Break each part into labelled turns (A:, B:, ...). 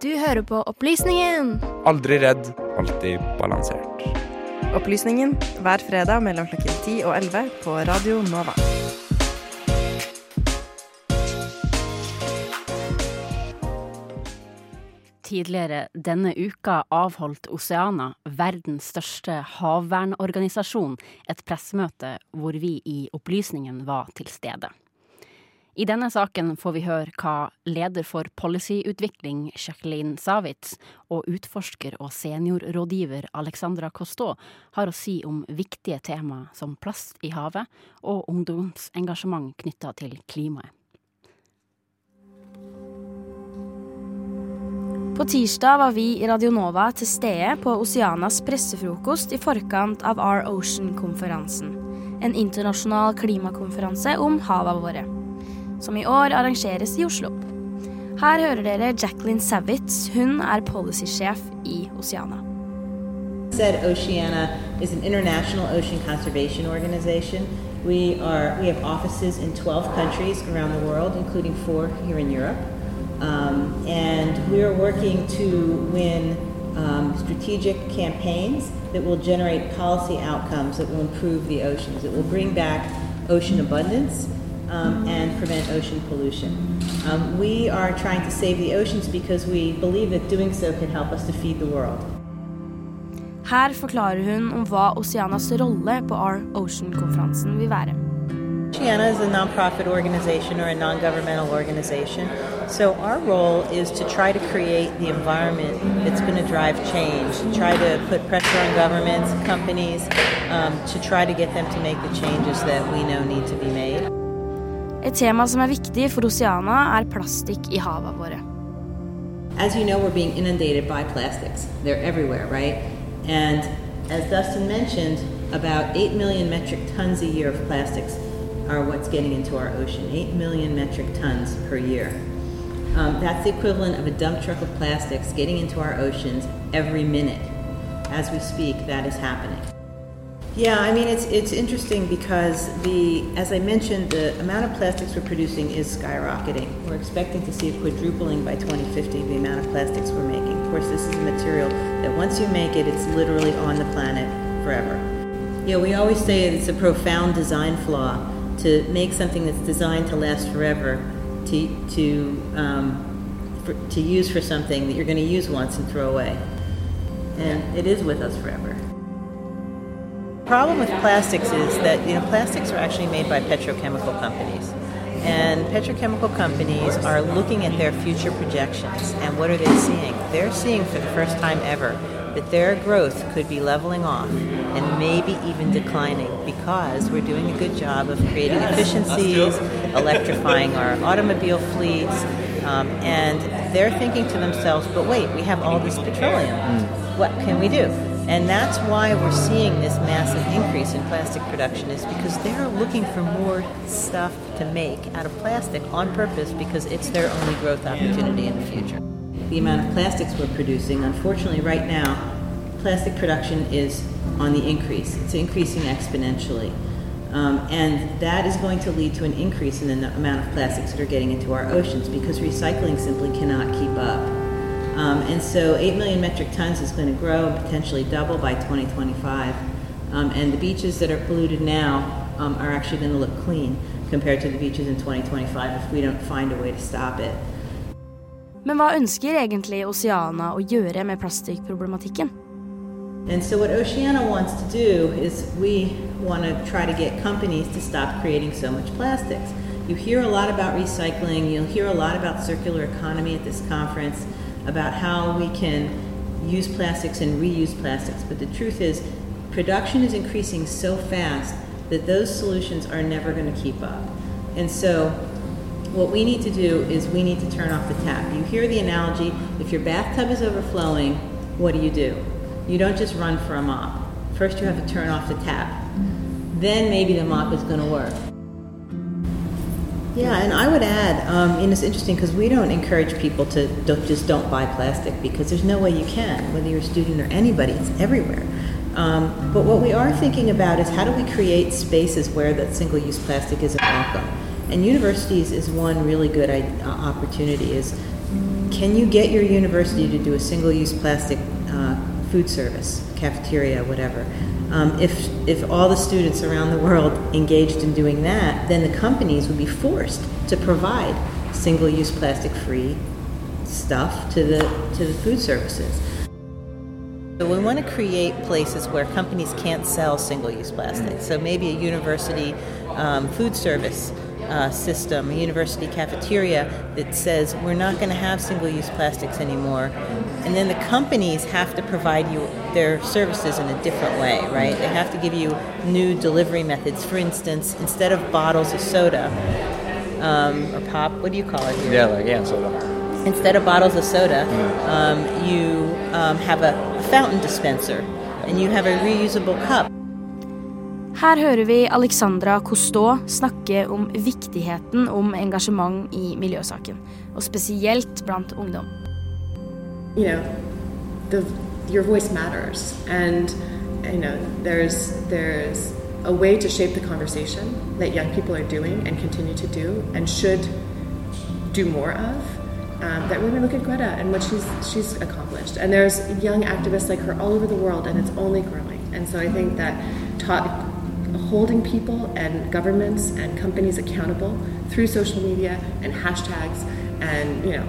A: Du hører på Opplysningen.
B: Aldri redd, alltid balansert.
C: Opplysningen hver fredag mellom klokken 10 og 11 på Radio Nova.
D: Tidligere denne uka avholdt Oceana, verdens største havvernorganisasjon, et pressemøte hvor vi i Opplysningen var til stede. I denne saken får vi høre hva leder for policyutvikling Jacqueline Savitz og utforsker og seniorrådgiver Alexandra Cousteau har å si om viktige tema som plast i havet og ungdomsengasjement knytta til klimaet.
A: På tirsdag var vi i Radionova til stede på Oceanas pressefrokost i forkant av Our Ocean-konferansen. En internasjonal klimakonferanse om havene våre. Som i år arrangeres i Oslo. Her hører dere Jacqueline Savitz. Hun er policysjef i Oceana.
E: said Oceana is an international ocean conservation organization. We are we have offices in 12 countries around the world, including four here in Europe. Um, and we are working to win um, strategic campaigns that will generate policy outcomes that will improve the oceans. It will bring back ocean abundance um, and prevent ocean pollution. Um, we are trying to save the oceans because we believe that doing so can help us to feed the world.
A: Her forklarer hun om hva Oceanas rolle på Our Ocean-konferansen vil være.
E: Oceana is a nonprofit organization or a non-governmental organization. So our role is to try to create the environment that's going to drive change, try to put pressure on governments, companies, um, to try to get them to make the changes that we know need to be made.
A: Et tema som er viktig for Oceana, er plastikk i havene våre.
E: As you know, we're being inundated by plastics. They're everywhere, right? And as Dustin mentioned, about 8 million metric tons a year of plastics are what's getting into our ocean. 8 million metric tons per year. Um, that's the equivalent of a dump truck of plastics getting into our oceans every minute. As we speak, that is happening. Yeah, I mean it's it's interesting because the as I mentioned, the amount of plastics we're producing is skyrocketing. We're expecting to see a quadrupling by 2050 the amount of plastics we're making. Of course, this is a material that once you make it, it's literally on the planet forever. Yeah, we always say it's a profound design flaw to make something that's designed to last forever to to um, for, to use for something that you're going to use once and throw away, and it is with us forever problem with plastics is that you know plastics are actually made by petrochemical companies. And petrochemical companies are looking at their future projections. And what are they seeing? They're seeing for the first time ever that their growth could be leveling off and maybe even declining because we're doing a good job of creating efficiencies electrifying our automobile fleets um, and they're thinking to themselves but wait we have all this petroleum. What can we do and that's why we're seeing this massive increase in plastic production is because they're looking for more stuff to make out of plastic on purpose because it's their only growth opportunity in the future. The amount of plastics we're producing, unfortunately right now, plastic production is on the increase. It's increasing exponentially. Um, and that is going to lead to an increase in the amount of plastics that are getting into our oceans because recycling simply cannot keep up. Um, and so 8 million metric tons is going to grow and potentially double by 2025. Um, and the beaches that are polluted now um, are actually going to look clean compared to the beaches in 2025 if we don't find a way to stop it.
A: Men hva ønsker egentlig Oceana å gjøre med plastikkproblematikken?
E: And so, what Oceana wants to do is we want to try to get companies to stop creating so much plastics. You hear a lot about recycling, you'll hear a lot about circular economy at this conference, about how we can use plastics and reuse plastics. But the truth is, production is increasing so fast that those solutions are never going to keep up. And so, what we need to do is we need to turn off the tap. You hear the analogy if your bathtub is overflowing, what do you do? You don't just run for a mop. First, you have to turn off the tap. Then maybe the mop is going to work. Yeah, and I would add, um, and it's interesting because we don't encourage people to don't, just don't buy plastic because there's no way you can, whether you're a student or anybody, it's everywhere. Um, but what we are thinking about is how do we create spaces where that single-use plastic isn't welcome? And universities is one really good I- uh, opportunity. Is can you get your university to do a single use plastic food service, cafeteria, whatever? Um, if, if all the students around the world engaged in doing that, then the companies would be forced to provide single use plastic free stuff to the, to the food services. So we want to create places where companies can't sell single-use plastic. So maybe a university um, food service uh, system, a university cafeteria that says we're not going to have single-use plastics anymore, and then the companies have to provide you their services in a different way, right? They have to give you new delivery methods. For instance, instead of bottles of soda um, or pop, what do you call it here?
B: Yeah, like yeah, soda.
E: instead of bottles of soda, um, you um, have a fountain dispenser and you have a reusable cup.
A: Her hører vi Alexandra snakke om viktigheten om engasjement i miljøsaken, og spesielt blant ungdom.
F: you know, the your voice matters, and you know, there's there's a way to shape the conversation that young people are doing and continue to do and should do more of. Um, that when we look at Greta and what she's she's accomplished, and there's young activists like her all over the world, and it's only growing. And so I think that ta- holding people and governments and companies accountable through social media and hashtags and you know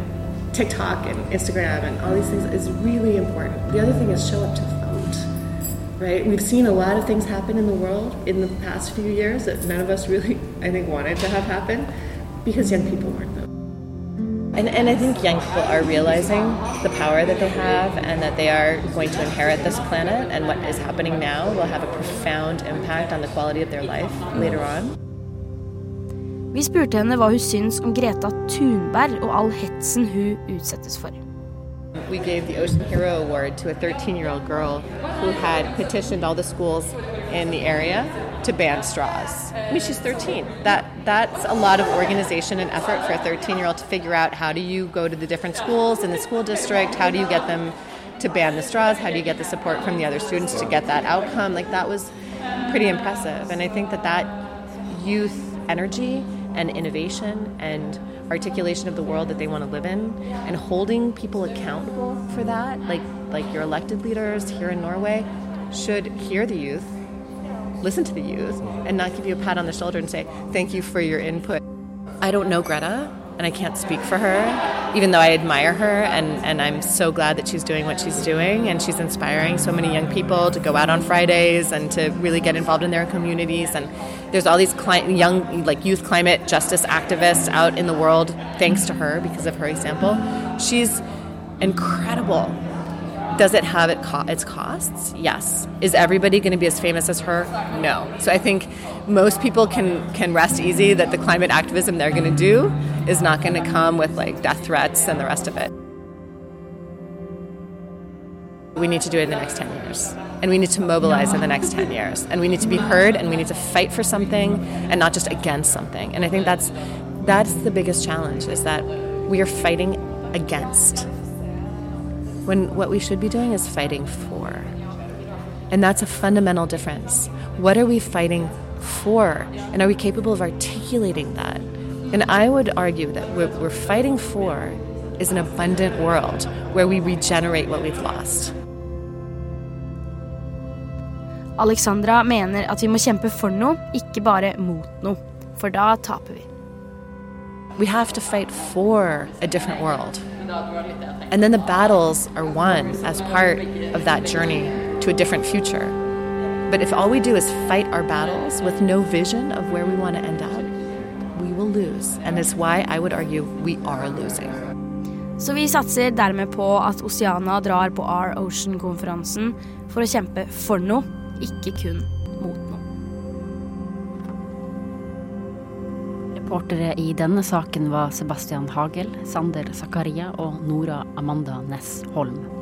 F: TikTok and Instagram and all these things is really important. The other thing is show up to vote. Right? We've seen a lot of things happen in the world in the past few years that none of us really, I think, wanted to have happen because young people weren't voting.
G: And, and I think young people are realizing the power that they have and that they are going to inherit this planet, and what is happening now will have a profound impact on the quality of their life later on.
A: Vi spurte henne hva hun syns om Greta Thunberg og all hetsen hun utsettes for.
G: We gave the Ocean Hero Award to a 13 year old girl who had petitioned all the schools in the area to ban straws. I mean, she's 13. That That's a lot of organization and effort for a 13 year old to figure out how do you go to the different schools in the school district, how do you get them to ban the straws, how do you get the support from the other students to get that outcome. Like, that was pretty impressive. And I think that that youth energy and innovation and articulation of the world that they want to live in and holding people accountable for that like like your elected leaders here in Norway should hear the youth listen to the youth and not give you a pat on the shoulder and say thank you for your input. I don't know Greta and I can't speak for her even though I admire her and, and I'm so glad that she's doing what she's doing and she's inspiring so many young people to go out on Fridays and to really get involved in their communities and there's all these cli- young like youth climate justice activists out in the world thanks to her because of her example. She's incredible does it have it co- its costs yes is everybody going to be as famous as her no so i think most people can can rest easy that the climate activism they're going to do is not going to come with like death threats and the rest of it we need to do it in the next 10 years. And we need to mobilize in the next 10 years. And we need to be heard and we need to fight for something and not just against something. And I think that's that's the biggest challenge is that we are fighting against when what we should be doing is fighting for. And that's a fundamental difference. What are we fighting for? And are we capable of articulating that? And I would argue that what we're fighting for is an abundant world where we regenerate what we've lost.
A: Alexandra mener at vi må kjempe for noe, ikke bare mot noe. For da taper vi.
G: We have to fight for a different world. And then the battles are won as part of that journey to a different future. But if all we do is fight our battles with no vision of where we want to end up, we will lose. And it's why I would argue we are losing.
A: Så vi satser dermed på at Oceana drar på Our Ocean-konferansen for å kjempe for noe, ikke kun
D: Reportere i denne saken var Sebastian Hagel, Sander Zakaria og Nora Amanda Næss Holm.